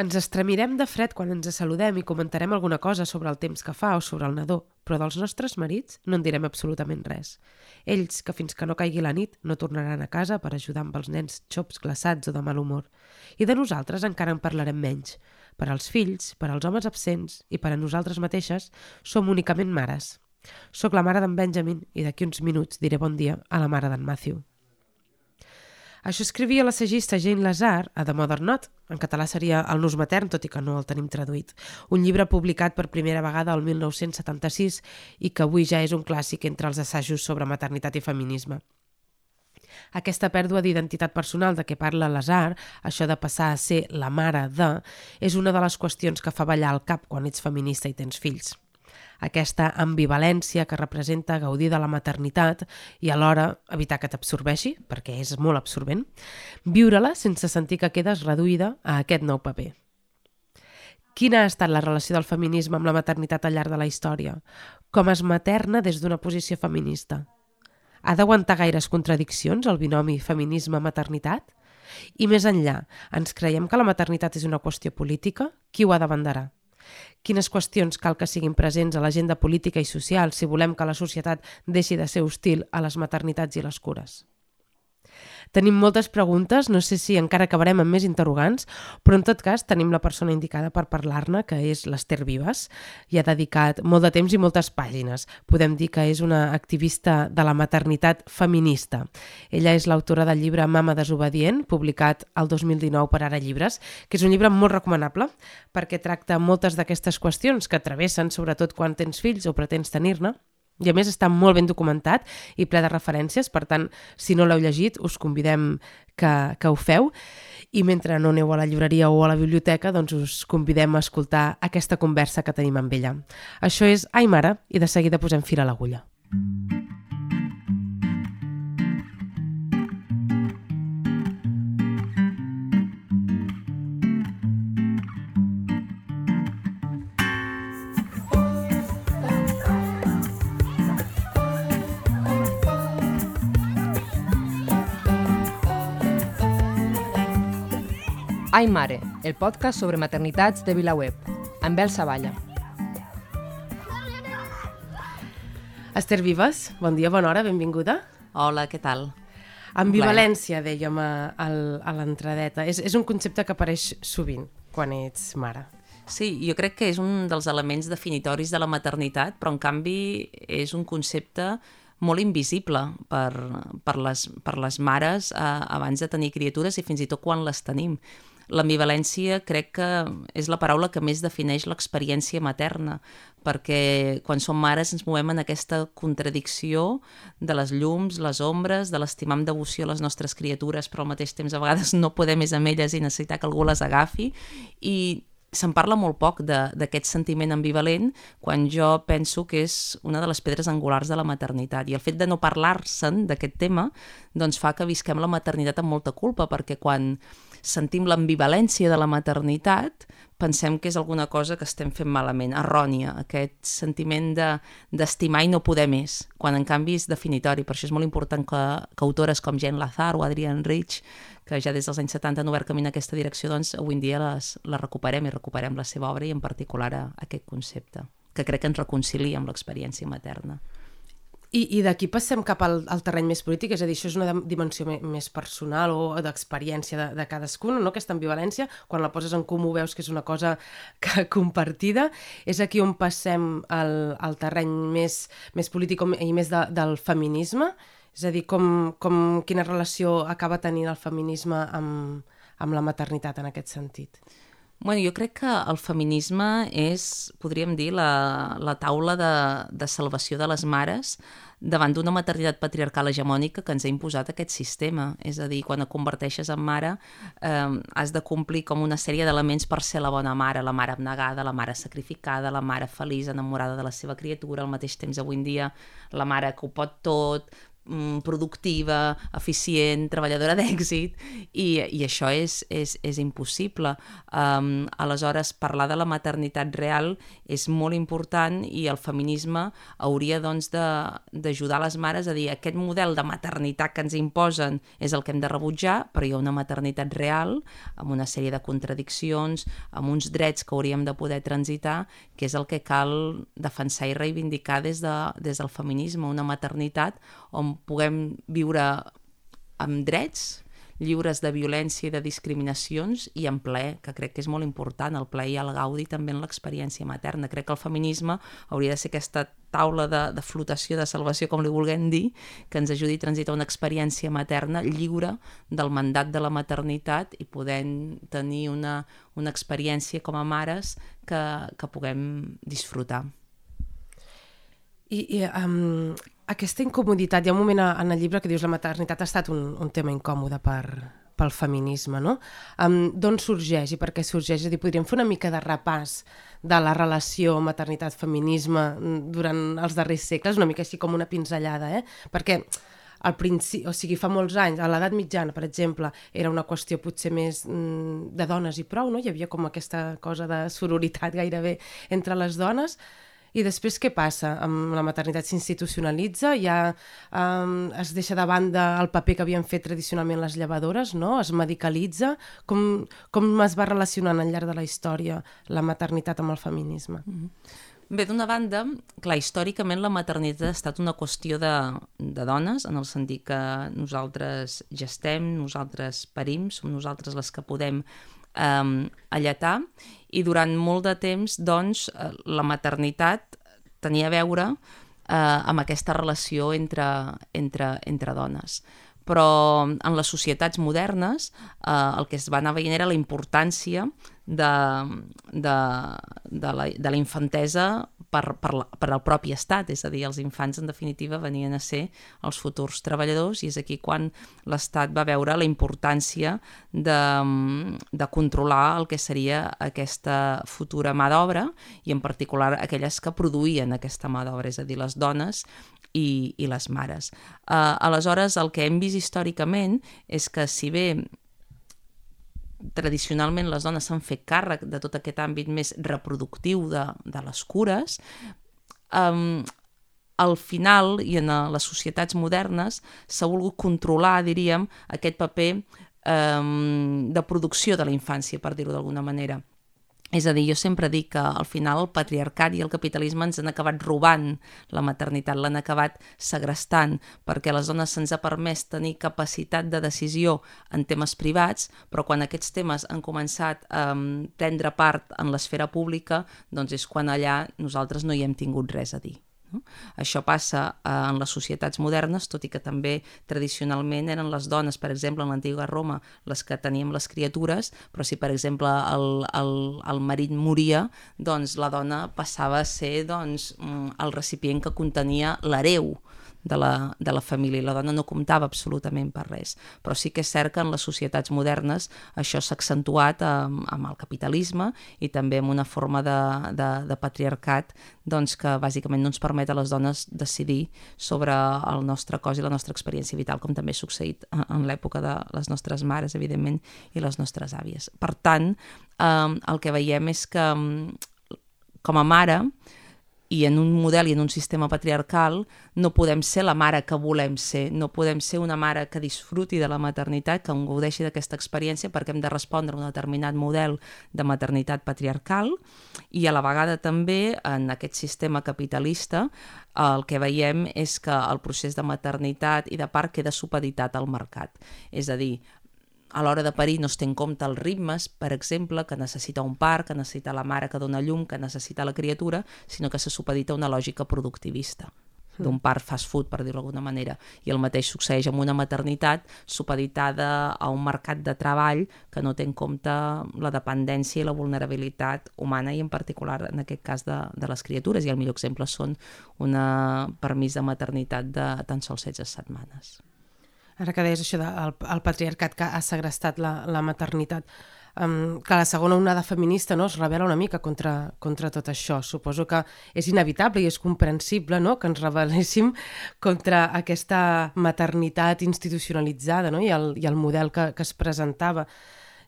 Ens estremirem de fred quan ens saludem i comentarem alguna cosa sobre el temps que fa o sobre el nadó, però dels nostres marits no en direm absolutament res. Ells, que fins que no caigui la nit, no tornaran a casa per ajudar amb els nens xops glaçats o de mal humor. I de nosaltres encara en parlarem menys. Per als fills, per als homes absents i per a nosaltres mateixes, som únicament mares. Soc la mare d'en Benjamin i d'aquí uns minuts diré bon dia a la mare d'en Matthew. Això escrivia l'assagista Jane Lazar a The Modern Not, en català seria El nus matern, tot i que no el tenim traduït, un llibre publicat per primera vegada el 1976 i que avui ja és un clàssic entre els assajos sobre maternitat i feminisme. Aquesta pèrdua d'identitat personal de què parla Lazar, això de passar a ser la mare de, és una de les qüestions que fa ballar el cap quan ets feminista i tens fills aquesta ambivalència que representa gaudir de la maternitat i alhora evitar que t'absorbeixi, perquè és molt absorbent, viure-la sense sentir que quedes reduïda a aquest nou paper. Quina ha estat la relació del feminisme amb la maternitat al llarg de la història? Com es materna des d'una posició feminista? Ha d'aguantar gaires contradiccions el binomi feminisme-maternitat? I més enllà, ens creiem que la maternitat és una qüestió política? Qui ho ha de banderar? Quines qüestions cal que siguin presents a l'agenda política i social si volem que la societat deixi de ser hostil a les maternitats i les cures? Tenim moltes preguntes, no sé si encara acabarem amb més interrogants, però en tot cas tenim la persona indicada per parlar-ne, que és l'Ester Vives, i ha dedicat molt de temps i moltes pàgines. Podem dir que és una activista de la maternitat feminista. Ella és l'autora del llibre Mama desobedient, publicat el 2019 per Ara Llibres, que és un llibre molt recomanable perquè tracta moltes d'aquestes qüestions que travessen, sobretot quan tens fills o pretens tenir-ne, i a més està molt ben documentat i ple de referències, per tant, si no l'heu llegit, us convidem que, que ho feu. I mentre no aneu a la llibreria o a la biblioteca, doncs us convidem a escoltar aquesta conversa que tenim amb ella. Això és Ai Mare, i de seguida posem fil a l'agulla. Mm. Ai Mare, el podcast sobre maternitats de VilaWeb, amb Bel Savalla. Esther Vives, bon dia, bona hora, benvinguda. Hola, què tal? Ambivalència, dèiem a, a l'entradeta. És, és un concepte que apareix sovint quan ets mare. Sí, jo crec que és un dels elements definitoris de la maternitat, però en canvi és un concepte molt invisible per, per, les, per les mares eh, abans de tenir criatures i fins i tot quan les tenim. L'ambivalència crec que és la paraula que més defineix l'experiència materna, perquè quan som mares ens movem en aquesta contradicció de les llums, les ombres, de l'estimar amb devoció les nostres criatures, però al mateix temps a vegades no podem més amb elles i necessitar que algú les agafi, i se'n parla molt poc d'aquest sentiment ambivalent quan jo penso que és una de les pedres angulars de la maternitat. I el fet de no parlar-se'n d'aquest tema doncs fa que visquem la maternitat amb molta culpa perquè quan sentim l'ambivalència de la maternitat, pensem que és alguna cosa que estem fent malament, errònia, aquest sentiment d'estimar de, i no poder més, quan en canvi és definitori. Per això és molt important que, que autores com Jen Lazar o Adrienne Rich, que ja des dels anys 70 han obert camí en aquesta direcció, doncs avui en dia les, les recuperem i recuperem la seva obra i en particular a, a aquest concepte, que crec que ens reconcilia amb l'experiència materna. I, i d'aquí passem cap al, al terreny més polític, és a dir, això és una dimensió me, més personal o d'experiència de, de cadascun, no? aquesta ambivalència, quan la poses en comú veus que és una cosa que, compartida, és aquí on passem al, al terreny més, més polític i més de, del feminisme, és a dir, com, com, quina relació acaba tenint el feminisme amb, amb la maternitat en aquest sentit. Bueno, jo crec que el feminisme és, podríem dir, la, la taula de, de salvació de les mares davant d'una maternitat patriarcal hegemònica que ens ha imposat aquest sistema. És a dir, quan et converteixes en mare eh, has de complir com una sèrie d'elements per ser la bona mare, la mare abnegada, la mare sacrificada, la mare feliç, enamorada de la seva criatura, al mateix temps avui en dia la mare que ho pot tot, productiva, eficient, treballadora d'èxit, i, i això és, és, és impossible. Um, aleshores, parlar de la maternitat real és molt important i el feminisme hauria doncs, les mares a dir aquest model de maternitat que ens imposen és el que hem de rebutjar, però hi ha una maternitat real, amb una sèrie de contradiccions, amb uns drets que hauríem de poder transitar, que és el que cal defensar i reivindicar des, de, des del feminisme, una maternitat on puguem viure amb drets, lliures de violència i de discriminacions i en ple, que crec que és molt important, el ple i el gaudi també en l'experiència materna. Crec que el feminisme hauria de ser aquesta taula de, de flotació, de salvació, com li vulguem dir, que ens ajudi a transitar una experiència materna lliure del mandat de la maternitat i podem tenir una, una experiència com a mares que, que puguem disfrutar. I, i um, aquesta incomoditat, hi ha un moment en el llibre que dius la maternitat ha estat un, un tema incòmode per, pel feminisme, no? Um, D'on sorgeix i per què sorgeix? És a dir, podríem fer una mica de repàs de la relació maternitat-feminisme durant els darrers segles, una mica així com una pinzellada, eh? Perquè al principi, o sigui, fa molts anys, a l'edat mitjana, per exemple, era una qüestió potser més mm, de dones i prou, no? Hi havia com aquesta cosa de sororitat gairebé entre les dones, i després què passa? Amb la maternitat s'institucionalitza, ja um, es deixa de banda el paper que havien fet tradicionalment les llevadores, no? es medicalitza. Com, com es va relacionant al llarg de la història la maternitat amb el feminisme? Mm -hmm. Bé, d'una banda, clar, històricament la maternitat ha estat una qüestió de, de dones, en el sentit que nosaltres gestem, nosaltres parim, som nosaltres les que podem eh, alletar i durant molt de temps doncs, eh, la maternitat tenia a veure eh, amb aquesta relació entre, entre, entre dones però en les societats modernes eh, el que es va anar veient era la importància de, de, de, la, de la infantesa per, per, la, per al propi estat, és a dir, els infants en definitiva venien a ser els futurs treballadors i és aquí quan l'estat va veure la importància de, de controlar el que seria aquesta futura mà d'obra i en particular aquelles que produïen aquesta mà d'obra, és a dir, les dones i, i les mares. Uh, aleshores, el que hem vist històricament és que si bé tradicionalment les dones s'han fet càrrec de tot aquest àmbit més reproductiu de, de les cures, um, al final, i en les societats modernes, s'ha volgut controlar, diríem, aquest paper um, de producció de la infància, per dir-ho d'alguna manera. És a dir, jo sempre dic que al final el patriarcat i el capitalisme ens han acabat robant la maternitat, l'han acabat segrestant, perquè les dones se'ns ha permès tenir capacitat de decisió en temes privats, però quan aquests temes han començat a prendre part en l'esfera pública, doncs és quan allà nosaltres no hi hem tingut res a dir. No? Això passa eh, en les societats modernes, tot i que també tradicionalment eren les dones, per exemple, en l'antiga Roma, les que teníem les criatures, però si, per exemple, el, el, el marit moria, doncs la dona passava a ser doncs, mm, el recipient que contenia l'hereu, de la, de la família i la dona no comptava absolutament per res. Però sí que és cert que en les societats modernes això s'ha accentuat amb, amb el capitalisme i també amb una forma de, de, de patriarcat doncs, que bàsicament no ens permet a les dones decidir sobre el nostre cos i la nostra experiència vital, com també ha succeït en l'època de les nostres mares, evidentment, i les nostres àvies. Per tant, eh, el que veiem és que com a mare i en un model i en un sistema patriarcal no podem ser la mare que volem ser, no podem ser una mare que disfruti de la maternitat, que en gaudeixi d'aquesta experiència perquè hem de respondre a un determinat model de maternitat patriarcal i a la vegada també en aquest sistema capitalista el que veiem és que el procés de maternitat i de part queda supeditat al mercat. És a dir, a l'hora de parir no es té en compte els ritmes, per exemple, que necessita un part, que necessita la mare que dona llum, que necessita la criatura, sinó que se supedita una lògica productivista d'un part fast food, per dir-ho d'alguna manera. I el mateix succeeix amb una maternitat supeditada a un mercat de treball que no té en compte la dependència i la vulnerabilitat humana i en particular en aquest cas de, de les criatures. I el millor exemple són una permís de maternitat de tan sols 16 setmanes. Ara que deies això del el patriarcat que ha segrestat la, la maternitat, um, que la segona onada feminista no, es revela una mica contra, contra tot això. Suposo que és inevitable i és comprensible no, que ens rebel·léssim contra aquesta maternitat institucionalitzada no, i, el, i el model que, que es presentava.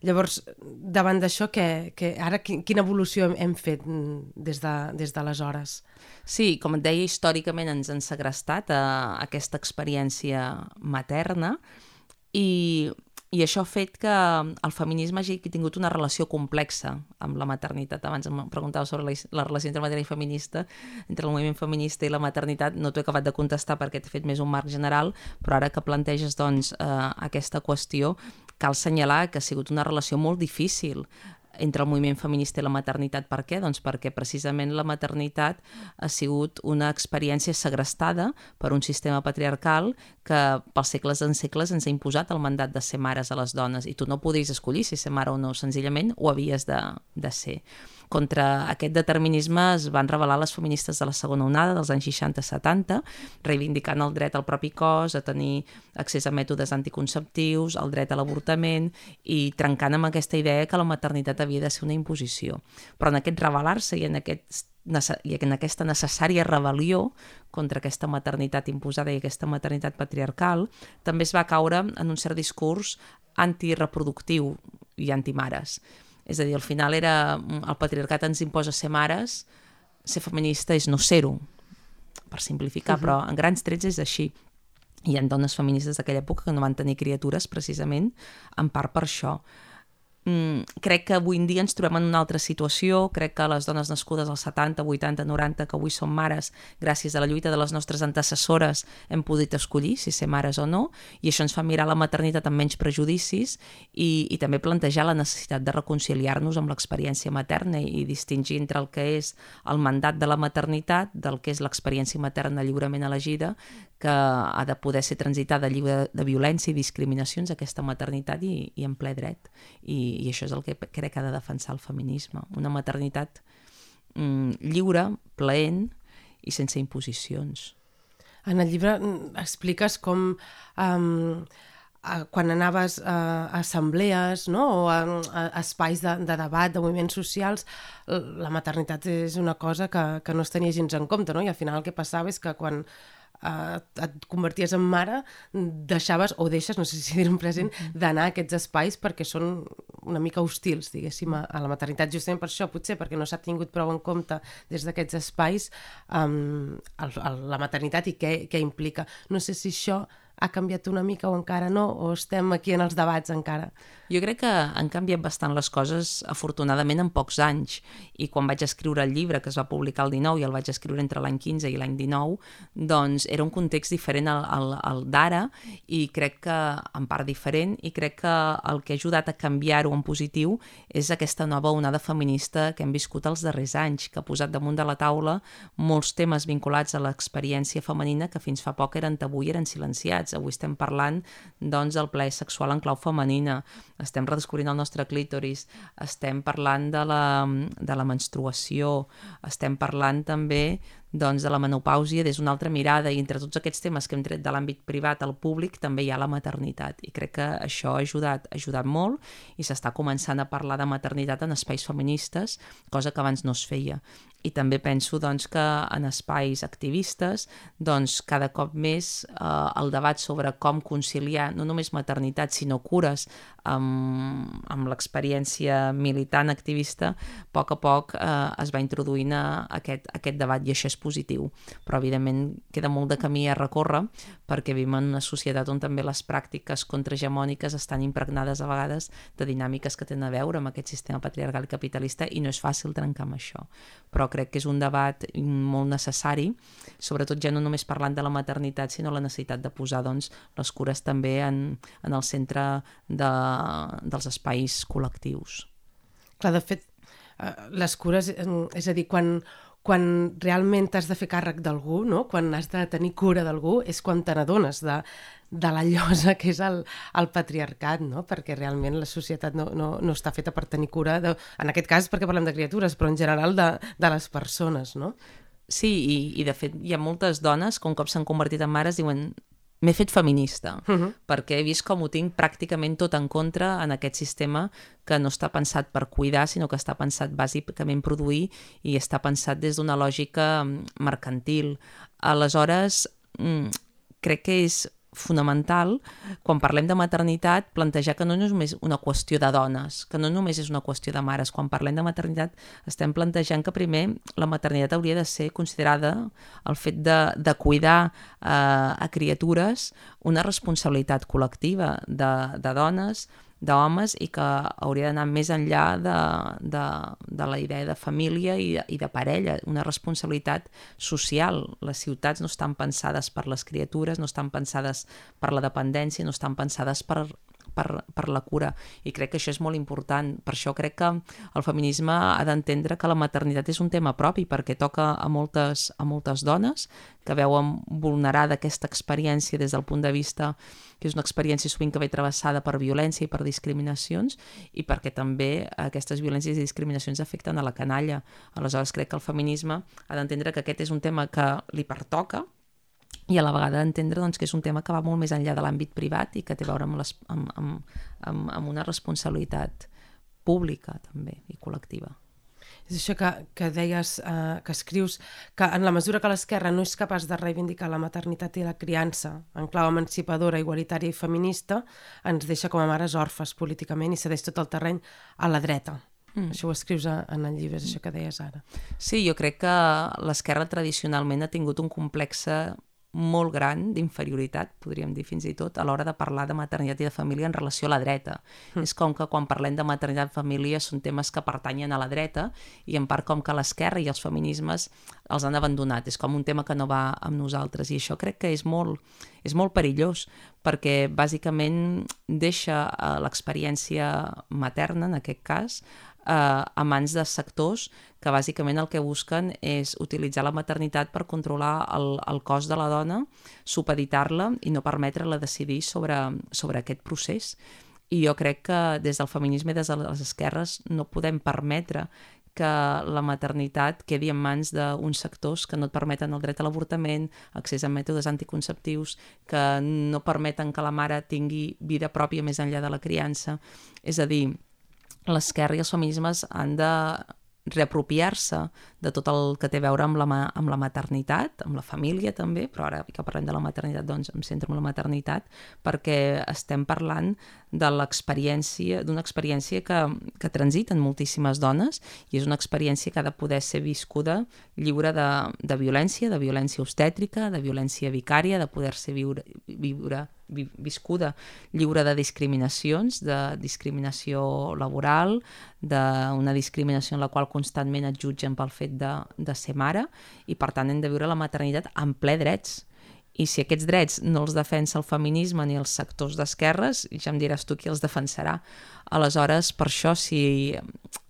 Llavors, davant d'això, que, que ara quina evolució hem, hem fet mm, des d'aleshores? De, sí, com et deia, històricament ens han segrestat a, a aquesta experiència materna i i això ha fet que el feminisme hagi tingut una relació complexa amb la maternitat. Abans em preguntava sobre la, la relació entre matèria i feminista, entre el moviment feminista i la maternitat. No t'ho he acabat de contestar perquè t'he fet més un marc general, però ara que planteges doncs, eh, aquesta qüestió, cal assenyalar que ha sigut una relació molt difícil entre el moviment feminista i la maternitat. Per què? Doncs perquè precisament la maternitat ha sigut una experiència segrestada per un sistema patriarcal que pels segles en segles ens ha imposat el mandat de ser mares a les dones i tu no podies escollir si ser mare o no, senzillament ho havies de, de ser. Contra aquest determinisme es van revelar les feministes de la segona onada dels anys 60-70, reivindicant el dret al propi cos, a tenir accés a mètodes anticonceptius, el dret a l'avortament i trencant amb aquesta idea que la maternitat havia de ser una imposició. Però en aquest revelar-se i en aquest i en aquesta necessària rebel·lió contra aquesta maternitat imposada i aquesta maternitat patriarcal, també es va caure en un cert discurs antireproductiu i antimares. És a dir, al final era mm, el patriarcat ens imposa ser mares, ser feminista és no ser-ho, per simplificar, uh -huh. però en grans trets és així. Hi ha dones feministes d'aquella època que no van tenir criatures precisament en part per això mm, crec que avui en dia ens trobem en una altra situació, crec que les dones nascudes als 70, 80, 90, que avui són mares, gràcies a la lluita de les nostres antecessores, hem pogut escollir si ser mares o no, i això ens fa mirar la maternitat amb menys prejudicis i, i també plantejar la necessitat de reconciliar-nos amb l'experiència materna i distingir entre el que és el mandat de la maternitat del que és l'experiència materna lliurement elegida, que ha de poder ser transitada lliure de violència i discriminacions aquesta maternitat i, i en ple dret. I, i això és el que crec que ha de defensar el feminisme. Una maternitat mm, lliure, plaent i sense imposicions. En el llibre mm, expliques com um, quan anaves a assemblees no? o a, a espais de, de debat, de moviments socials, la maternitat és una cosa que, que no es tenia gens en compte, no? i al final el que passava és que quan eh, et converties en mare, deixaves o deixes, no sé si dir un present, d'anar a aquests espais perquè són una mica hostils, diguéssim, a, a la maternitat. Justament per això, potser perquè no s'ha tingut prou en compte des d'aquests espais um, el, el, la maternitat i què, què implica. No sé si això ha canviat una mica o encara no, o estem aquí en els debats encara? Jo crec que han canviat bastant les coses, afortunadament, en pocs anys. I quan vaig escriure el llibre, que es va publicar el 19, i el vaig escriure entre l'any 15 i l'any 19, doncs era un context diferent al, al, al d'ara, i crec que, en part diferent, i crec que el que ha ajudat a canviar-ho en positiu és aquesta nova onada feminista que hem viscut els darrers anys, que ha posat damunt de la taula molts temes vinculats a l'experiència femenina que fins fa poc eren tabú i eren silenciats. Avui estem parlant doncs, del plaer sexual en clau femenina, estem redescobrint el nostre clítoris, estem parlant de la, de la menstruació, estem parlant també doncs, de la menopàusia des d'una altra mirada i entre tots aquests temes que hem tret de l'àmbit privat al públic també hi ha la maternitat. I crec que això ha ajudat, ha ajudat molt i s'està començant a parlar de maternitat en espais feministes, cosa que abans no es feia. I també penso doncs, que en espais activistes doncs, cada cop més eh, el debat sobre com conciliar no només maternitat sinó cures amb, amb l'experiència militant activista, a poc a poc eh, es va introduint a aquest, aquest debat. I això és positiu. Però evidentment queda molt de camí a recórrer perquè vivim en una societat on també les pràctiques contrahegemòniques estan impregnades a vegades de dinàmiques que tenen a veure amb aquest sistema patriarcal i capitalista i no és fàcil trencar amb això. Però crec que és un debat molt necessari, sobretot ja no només parlant de la maternitat, sinó la necessitat de posar doncs, les cures també en, en el centre de, dels espais col·lectius. Clar, de fet, eh, les cures, és a dir, quan, quan realment t'has de fer càrrec d'algú, no? quan has de tenir cura d'algú, és quan te n'adones de, de la llosa que és el, el patriarcat, no? perquè realment la societat no, no, no està feta per tenir cura, de, en aquest cas perquè parlem de criatures, però en general de, de les persones. No? Sí, i, i de fet hi ha moltes dones que un cop s'han convertit en mares diuen m'he fet feminista, uh Mhm. -huh. perquè he vist com ho tinc pràcticament tot en contra en aquest sistema que no està pensat per cuidar, sinó que està pensat bàsicament produir i està pensat des d'una lògica mm, mercantil. Aleshores, mm, crec que és fonamental, quan parlem de maternitat, plantejar que no és només una qüestió de dones, que no només és una qüestió de mares. Quan parlem de maternitat estem plantejant que primer la maternitat hauria de ser considerada el fet de, de cuidar eh, a criatures una responsabilitat col·lectiva de, de dones, d'homes i que hauria d'anar més enllà de, de, de la idea de família i de, i de parella, una responsabilitat social. Les ciutats no estan pensades per les criatures, no estan pensades per la dependència, no estan pensades per, per, per la cura i crec que això és molt important per això crec que el feminisme ha d'entendre que la maternitat és un tema propi perquè toca a moltes, a moltes dones que veuen vulnerada aquesta experiència des del punt de vista que és una experiència sovint que ve travessada per violència i per discriminacions i perquè també aquestes violències i discriminacions afecten a la canalla. Aleshores crec que el feminisme ha d'entendre que aquest és un tema que li pertoca i a la vegada entendre doncs, que és un tema que va molt més enllà de l'àmbit privat i que té a veure amb, les, amb, amb, amb, amb una responsabilitat pública també i col·lectiva. És això que, que deies, eh, que escrius, que en la mesura que l'esquerra no és capaç de reivindicar la maternitat i la criança en clau emancipadora, igualitària i feminista, ens deixa com a mares orfes políticament i cedeix tot el terreny a la dreta. Mm. Això ho escrius a- en el llibre, és això que deies ara. Sí, jo crec que l'esquerra tradicionalment ha tingut un complexe molt gran d'inferioritat, podríem dir fins i tot, a l'hora de parlar de maternitat i de família en relació a la dreta. Mm. És com que quan parlem de maternitat i família són temes que pertanyen a la dreta i en part com que l'esquerra i els feminismes els han abandonat. És com un tema que no va amb nosaltres i això crec que és molt, és molt perillós perquè bàsicament deixa eh, l'experiència materna, en aquest cas, eh, a mans de sectors que bàsicament el que busquen és utilitzar la maternitat per controlar el, el cos de la dona, supeditar-la i no permetre-la decidir sobre, sobre aquest procés. I jo crec que des del feminisme i des de les esquerres no podem permetre que la maternitat quedi en mans d'uns sectors que no et permeten el dret a l'avortament, accés a mètodes anticonceptius, que no permeten que la mare tingui vida pròpia més enllà de la criança. És a dir, l'esquerra i els feminismes han de reapropiar-se de tot el que té a veure amb la, amb la maternitat, amb la família també, però ara que parlem de la maternitat doncs em centro en la maternitat perquè estem parlant de l'experiència, d'una experiència que, que transiten moltíssimes dones i és una experiència que ha de poder ser viscuda lliure de, de violència, de violència obstètrica, de violència vicària, de poder-se viure, viure vi- viscuda lliure de discriminacions, de discriminació laboral, d'una discriminació en la qual constantment et jutgen pel fet de, de ser mare i per tant hem de viure la maternitat en ple drets. I si aquests drets no els defensa el feminisme ni els sectors d'esquerres, ja em diràs tu qui els defensarà. Aleshores, per això, si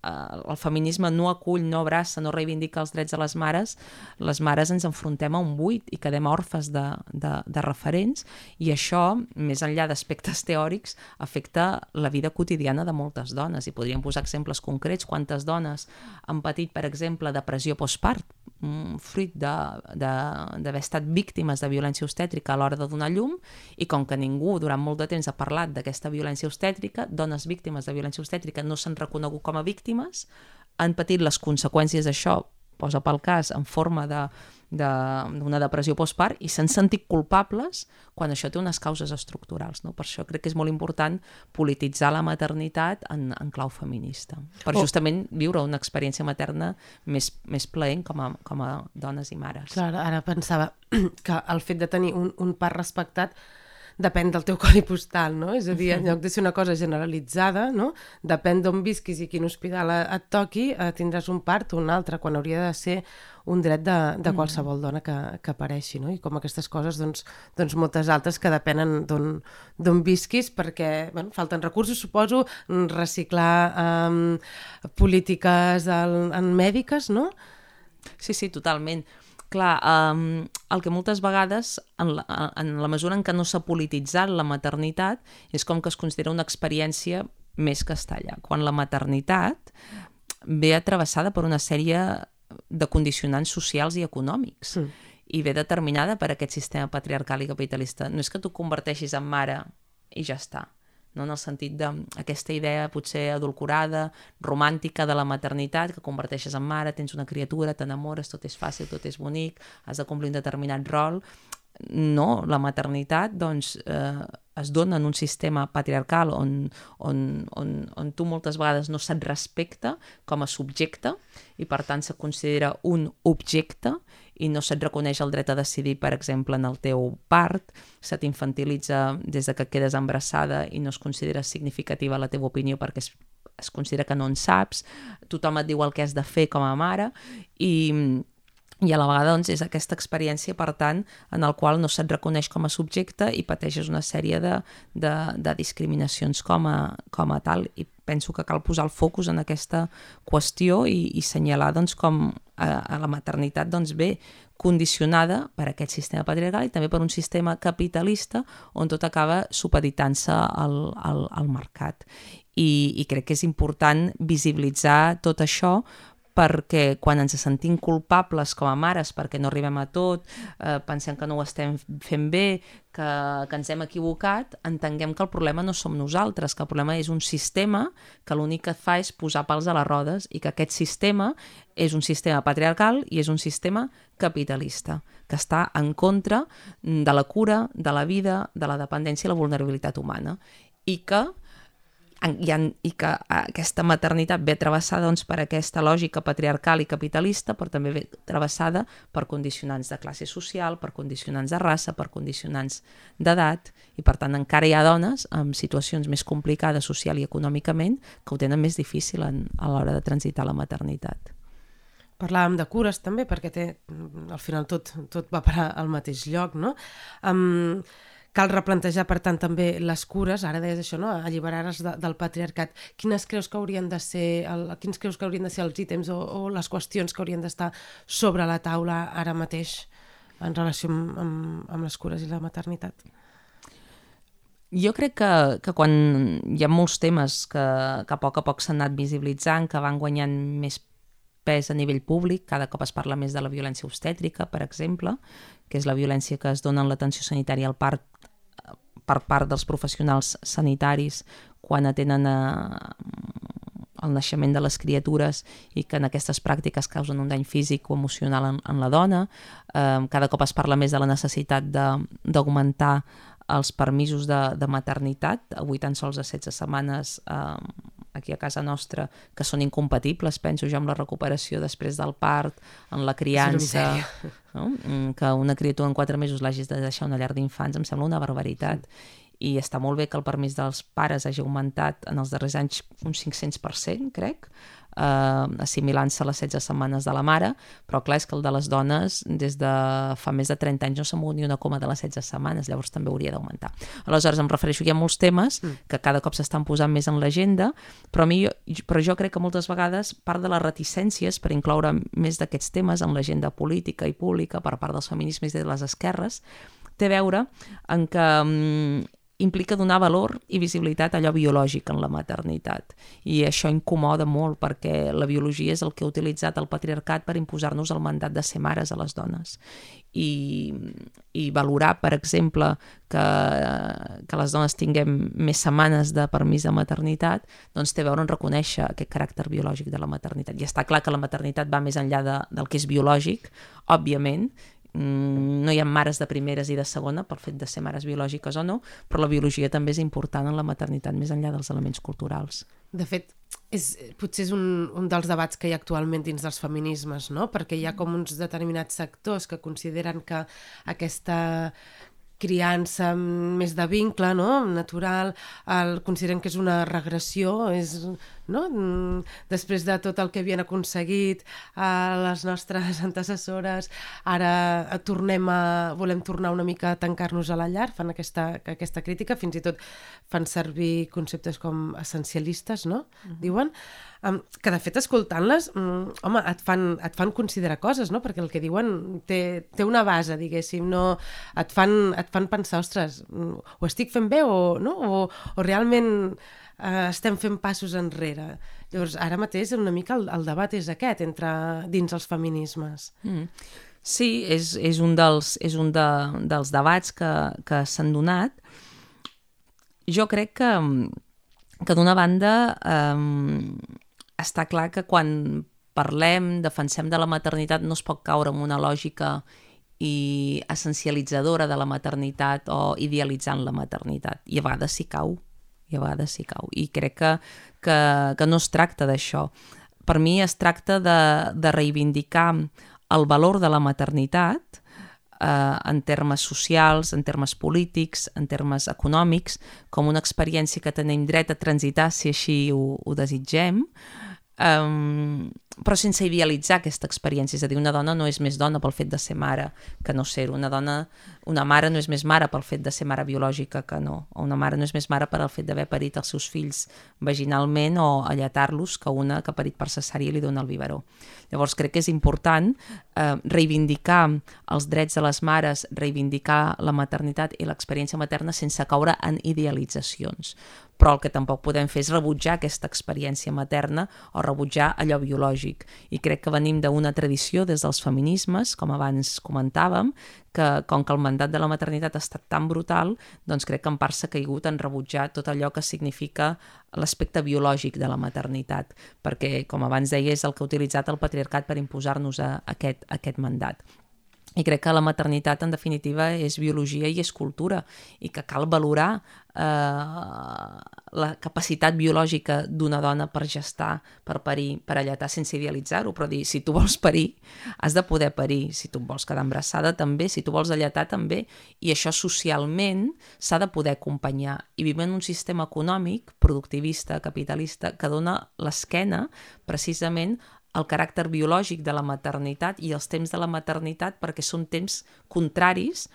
el feminisme no acull, no abraça, no reivindica els drets de les mares, les mares ens enfrontem a un buit i quedem orfes de, de, de referents i això, més enllà d'aspectes teòrics, afecta la vida quotidiana de moltes dones. I podríem posar exemples concrets. Quantes dones han patit, per exemple, depressió postpart, fruit d'haver estat víctimes de violència obstètrica a l'hora de donar llum i com que ningú durant molt de temps ha parlat d'aquesta violència obstètrica, dones víctimes de violència obstètrica no s'han reconegut com a víctimes, han patit les conseqüències d'això, posa pel cas, en forma de de- d'una depressió postpart i s'han sentit culpables quan això té unes causes estructurals. No? Per això crec que és molt important polititzar la maternitat en, en clau feminista, per Oh. justament viure una experiència materna més, més plaent com a, com a dones i mares. Clar, ara pensava que el fet de tenir un, un part respectat depèn del teu codi postal, no? És a dir, en lloc de ser una cosa generalitzada, no? Depèn d'on visquis i quin hospital et toqui, eh, tindràs un part o un altre, quan hauria de ser un dret de, de qualsevol dona que, que apareixi, no? I com aquestes coses, doncs, doncs moltes altres que depenen d'on visquis, perquè, bueno, falten recursos, suposo, reciclar um, polítiques en, en mèdiques, no? Sí, sí, totalment. Clar, um, el que moltes vegades, en la, en la mesura en què no s'ha polititzat la maternitat, és com que es considera una experiència més castellà, quan la maternitat ve atravessada per una sèrie de condicionants socials i econòmics. Mm. i ve determinada per aquest sistema patriarcal i capitalista. No és que tu converteixis en mare i ja està, no? en el sentit d'aquesta idea potser adulcorada, romàntica de la maternitat, que converteixes en mare, tens una criatura, t'enamores, tot és fàcil, tot és bonic, has de complir un determinat rol. No, la maternitat doncs, eh, es dona en un sistema patriarcal on, on, on, on tu moltes vegades no se't respecta com a subjecte i per tant se considera un objecte i no se't reconeix el dret a decidir, per exemple, en el teu part, se t'infantilitza des de que quedes embarassada i no es considera significativa la teva opinió perquè es, es considera que no en saps, tothom et diu el que has de fer com a mare i, i a la vegada doncs, és aquesta experiència, per tant, en el qual no se't reconeix com a subjecte i pateixes una sèrie de, de, de discriminacions com a, com a tal. I penso que cal posar el focus en aquesta qüestió i, i senyalar doncs, com a, a la maternitat doncs, ve condicionada per aquest sistema patriarcal i també per un sistema capitalista on tot acaba supeditant-se al, al, al mercat. I, I crec que és important visibilitzar tot això perquè quan ens sentim culpables com a mares perquè no arribem a tot, eh, pensem que no ho estem fent bé, que, que ens hem equivocat, entenguem que el problema no som nosaltres, que el problema és un sistema que l'únic que fa és posar pals a les rodes i que aquest sistema és un sistema patriarcal i és un sistema capitalista, que està en contra de la cura, de la vida, de la dependència i la vulnerabilitat humana i que i, en, i que aquesta maternitat ve travessada doncs, per aquesta lògica patriarcal i capitalista, però també ve travessada per condicionants de classe social, per condicionants de raça, per condicionants d'edat, i per tant encara hi ha dones amb situacions més complicades social i econòmicament que ho tenen més difícil en, a l'hora de transitar la maternitat. Parlàvem de cures també, perquè té, al final tot, tot va parar al mateix lloc, no? Um, Cal replantejar, per tant, també les cures, ara deies això, no? alliberar-les de, del patriarcat. Quines creus que haurien de ser, el, quins creus que haurien de ser els ítems o, o les qüestions que haurien d'estar sobre la taula ara mateix en relació amb, amb, amb les cures i la maternitat? Jo crec que, que quan hi ha molts temes que, que a poc a poc s'han anat visibilitzant, que van guanyant més pes a nivell públic, cada cop es parla més de la violència obstètrica, per exemple, que és la violència que es dona en l'atenció sanitària al part per part dels professionals sanitaris quan atenen a, el naixement de les criatures i que en aquestes pràctiques causen un dany físic o emocional en, en la dona. Eh, cada cop es parla més de la necessitat d'augmentar els permisos de, de maternitat, avui tan sols a 16 setmanes eh, aquí a casa nostra que són incompatibles, penso jo, amb la recuperació després del part, en la criança... No? Mm, que una criatura en quatre mesos l'hagis de deixar una llar d'infants em sembla una barbaritat. Sí i està molt bé que el permís dels pares hagi augmentat en els darrers anys un 500%, crec, eh, assimilant-se a les 16 setmanes de la mare, però clar, és que el de les dones des de fa més de 30 anys no s'ha mogut ni una coma de les 16 setmanes, llavors també hauria d'augmentar. Aleshores, em refereixo, hi ha molts temes mm. que cada cop s'estan posant més en l'agenda, però, mi, però jo crec que moltes vegades part de les reticències per incloure més d'aquests temes en l'agenda política i pública per part dels feminismes i de les esquerres té a veure en que mm, implica donar valor i visibilitat a allò biològic en la maternitat. I això incomoda molt perquè la biologia és el que ha utilitzat el patriarcat per imposar-nos el mandat de ser mares a les dones. I, i valorar, per exemple, que, que les dones tinguem més setmanes de permís de maternitat, doncs té a veure en reconèixer aquest caràcter biològic de la maternitat. I està clar que la maternitat va més enllà de, del que és biològic, òbviament, no hi ha mares de primeres i de segona pel fet de ser mares biològiques o no, però la biologia també és important en la maternitat més enllà dels elements culturals. De fet, és, potser és un, un dels debats que hi ha actualment dins dels feminismes, no? perquè hi ha com uns determinats sectors que consideren que aquesta criança més de vincle, no? natural, el, consideren que és una regressió, és, no? Mm, després de tot el que havien aconseguit a les nostres antecessores, ara tornem a, volem tornar una mica a tancar-nos a la llar, fan aquesta, aquesta crítica, fins i tot fan servir conceptes com essencialistes, no? Uh -huh. Diuen um, que de fet escoltant-les, um, home, et fan, et fan considerar coses, no? Perquè el que diuen té, té una base, diguéssim, no? Et fan, et fan pensar, ostres, mm, ho estic fent bé o, no? o, o realment uh, estem fent passos enrere. Llavors, ara mateix una mica el, el debat és aquest entre dins els feminismes. Mm. Sí, és, és un dels, és un de, dels debats que, que s'han donat. Jo crec que, que d'una banda eh, està clar que quan parlem, defensem de la maternitat, no es pot caure en una lògica i essencialitzadora de la maternitat o idealitzant la maternitat. I a vegades s'hi cau, i a vegades s'hi cau. I crec que, que, que no es tracta d'això. Per mi es tracta de, de reivindicar el valor de la maternitat eh, en termes socials, en termes polítics, en termes econòmics, com una experiència que tenim dret a transitar si així ho, ho desitgem, um, però sense idealitzar aquesta experiència, és a dir, una dona no és més dona pel fet de ser mare que no ser-ho, una dona, una mare no és més mare pel fet de ser mare biològica que no, o una mare no és més mare per al fet d'haver parit els seus fills vaginalment o alletar-los que una que ha parit per cesària i li dona el biberó. Llavors crec que és important eh, reivindicar els drets de les mares, reivindicar la maternitat i l'experiència materna sense caure en idealitzacions però el que tampoc podem fer és rebutjar aquesta experiència materna o rebutjar allò biològic. I crec que venim d'una tradició des dels feminismes, com abans comentàvem, que com que el mandat de la maternitat ha estat tan brutal, doncs crec que en part s'ha caigut en rebutjar tot allò que significa l'aspecte biològic de la maternitat, perquè, com abans deia, és el que ha utilitzat el patriarcat per imposar-nos aquest, aquest mandat. I crec que la maternitat, en definitiva, és biologia i és cultura i que cal valorar eh, la capacitat biològica d'una dona per gestar, per parir, per alletar, sense idealitzar-ho, però dir, si tu vols parir, has de poder parir, si tu vols quedar embarassada també, si tu vols alletar també, i això socialment s'ha de poder acompanyar. I vivim en un sistema econòmic, productivista, capitalista, que dona l'esquena precisament el caràcter biològic de la maternitat i els temps de la maternitat perquè són temps contraris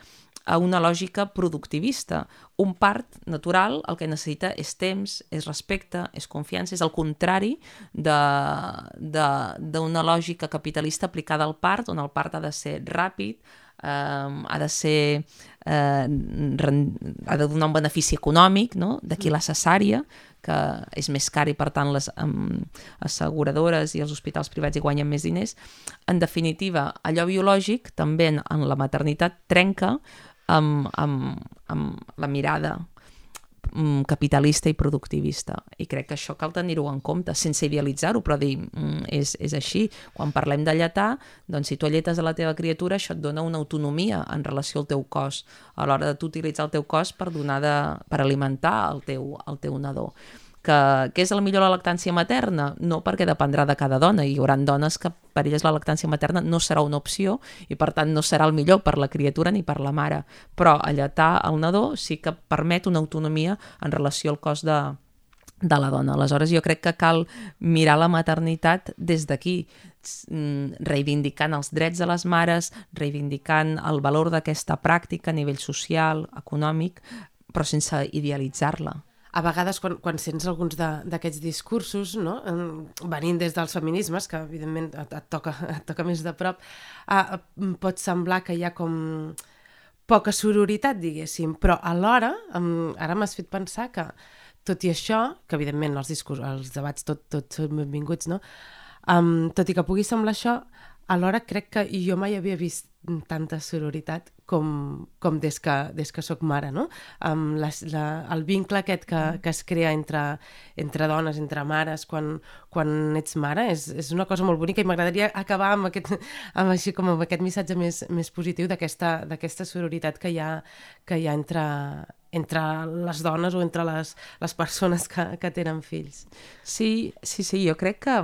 a una lògica productivista. Un part natural el que necessita és temps, és respecte, és confiança, és el contrari d'una lògica capitalista aplicada al part, on el part ha de ser ràpid, eh, ha de ser eh, ha de donar un benefici econòmic, no? d'aquí la cesària, que és més car i per tant les um, asseguradores i els hospitals privats hi guanyen més diners. En definitiva, allò biològic també en, en la maternitat trenca amb, amb, amb la mirada mm, capitalista i productivista. I crec que això cal tenir-ho en compte, sense idealitzar-ho, però dir, mm, és, és així. Quan parlem de lletar, doncs si tu alletes a la teva criatura, això et dona una autonomia en relació al teu cos, a l'hora de tu utilitzar el teu cos per, donar de, per alimentar el teu, el teu nadó que, que és la millor la lactància materna? No, perquè dependrà de cada dona. Hi haurà dones que per elles la lactància materna no serà una opció i per tant no serà el millor per la criatura ni per la mare. Però alletar el nadó sí que permet una autonomia en relació al cos de, de la dona. Aleshores, jo crec que cal mirar la maternitat des d'aquí, mm, reivindicant els drets de les mares, reivindicant el valor d'aquesta pràctica a nivell social, econòmic, però sense idealitzar-la a vegades quan, quan sents alguns d'aquests discursos, no? venint des dels feminismes, que evidentment et, et, toca, et toca més de prop, eh, pot semblar que hi ha com poca sororitat, diguéssim, però alhora, ara m'has fet pensar que tot i això, que evidentment els discurs, els debats tot, tot són benvinguts, no? Um, tot i que pugui semblar això, alhora crec que jo mai havia vist tanta sororitat com, com des, que, des que sóc mare, no? Um, la, la, el vincle aquest que, que es crea entre, entre dones, entre mares, quan, quan ets mare, és, és una cosa molt bonica i m'agradaria acabar amb aquest, amb, així, com amb aquest missatge més, més positiu d'aquesta sororitat que hi ha, que hi ha entre, entre les dones o entre les, les persones que, que tenen fills. Sí, sí, sí, jo crec que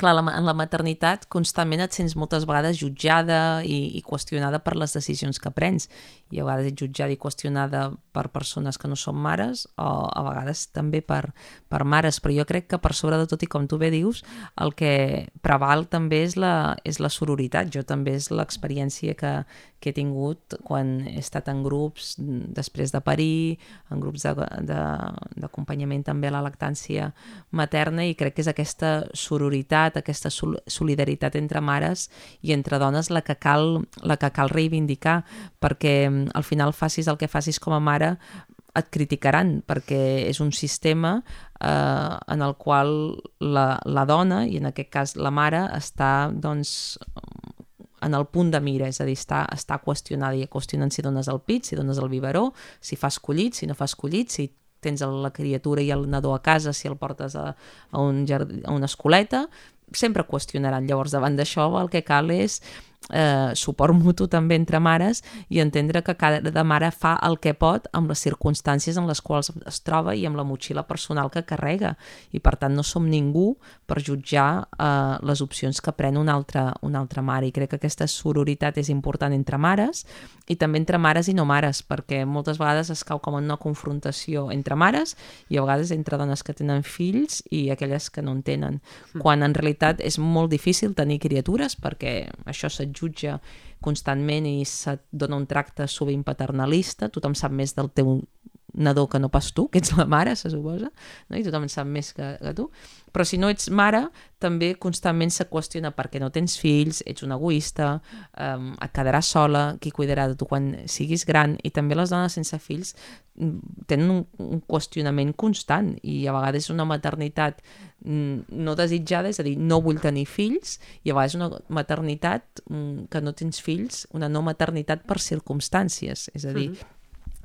clar, la, en la maternitat constantment et sents moltes vegades jutjada i, i qüestionada per les decisions que prens. I a vegades ets jutjada i qüestionada per persones que no són mares o a vegades també per, per mares. Però jo crec que per sobre de tot i com tu bé dius, el que preval també és la, és la sororitat. Jo també és l'experiència que, que he tingut quan he estat en grups després de parir, en grups d'acompanyament també a la lactància materna i crec que és aquesta sororitat, aquesta sol solidaritat entre mares i entre dones la que cal, la que cal reivindicar perquè mm, al final facis el que facis com a mare et criticaran perquè és un sistema eh, en el qual la, la dona, i en aquest cas la mare, està doncs, en el punt de mira, és a dir, està, està qüestionada i qüestionant si dones el pit, si dones el biberó, si fas collit, si no fas collit, si tens la criatura i el nadó a casa, si el portes a, a, un jardí, a una escoleta, sempre qüestionaran. Llavors, davant d'això, el que cal és eh, suport mutu també entre mares i entendre que cada mare fa el que pot amb les circumstàncies en les quals es troba i amb la motxilla personal que carrega. I per tant no som ningú per jutjar eh, les opcions que pren una altra, una altra mare. I crec que aquesta sororitat és important entre mares i també entre mares i no mares perquè moltes vegades es cau com en una confrontació entre mares i a vegades entre dones que tenen fills i aquelles que no en tenen. Mm. quan en realitat és molt difícil tenir criatures perquè això se't jutja constantment i se't dona un tracte sovint paternalista, tothom sap més del teu nadó que no pas tu, que ets la mare, se suposa, no? i tothom en sap més que, que tu. Però si no ets mare, també constantment se qüestiona per què no tens fills, ets un egoista, um, et quedaràs sola, qui cuidarà de tu quan siguis gran, i també les dones sense fills mm, tenen un, un qüestionament constant i a vegades una maternitat mm, no desitjada, és a dir, no vull tenir fills, i a vegades una maternitat mm, que no tens fills, una no maternitat per circumstàncies, és a dir, mm -hmm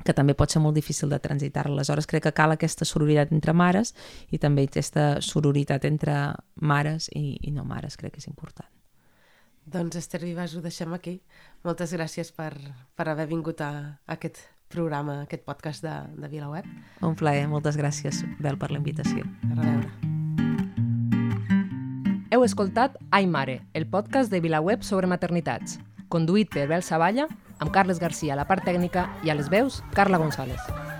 que també pot ser molt difícil de transitar. Aleshores crec que cal aquesta sororitat entre mares i també aquesta sororitat entre mares i, i no mares, crec que és important. Doncs Esther Vives, ho deixem aquí. Moltes gràcies per, per haver vingut a, a aquest programa, a aquest podcast de, de VilaWeb. Un plaer, moltes gràcies, Bel, per la invitació. A reveure. Heu escoltat Ai Mare, el podcast de VilaWeb sobre maternitats, conduït per Bel Savalla amb Carles Garcia a la part tècnica i a les veus, Carla González.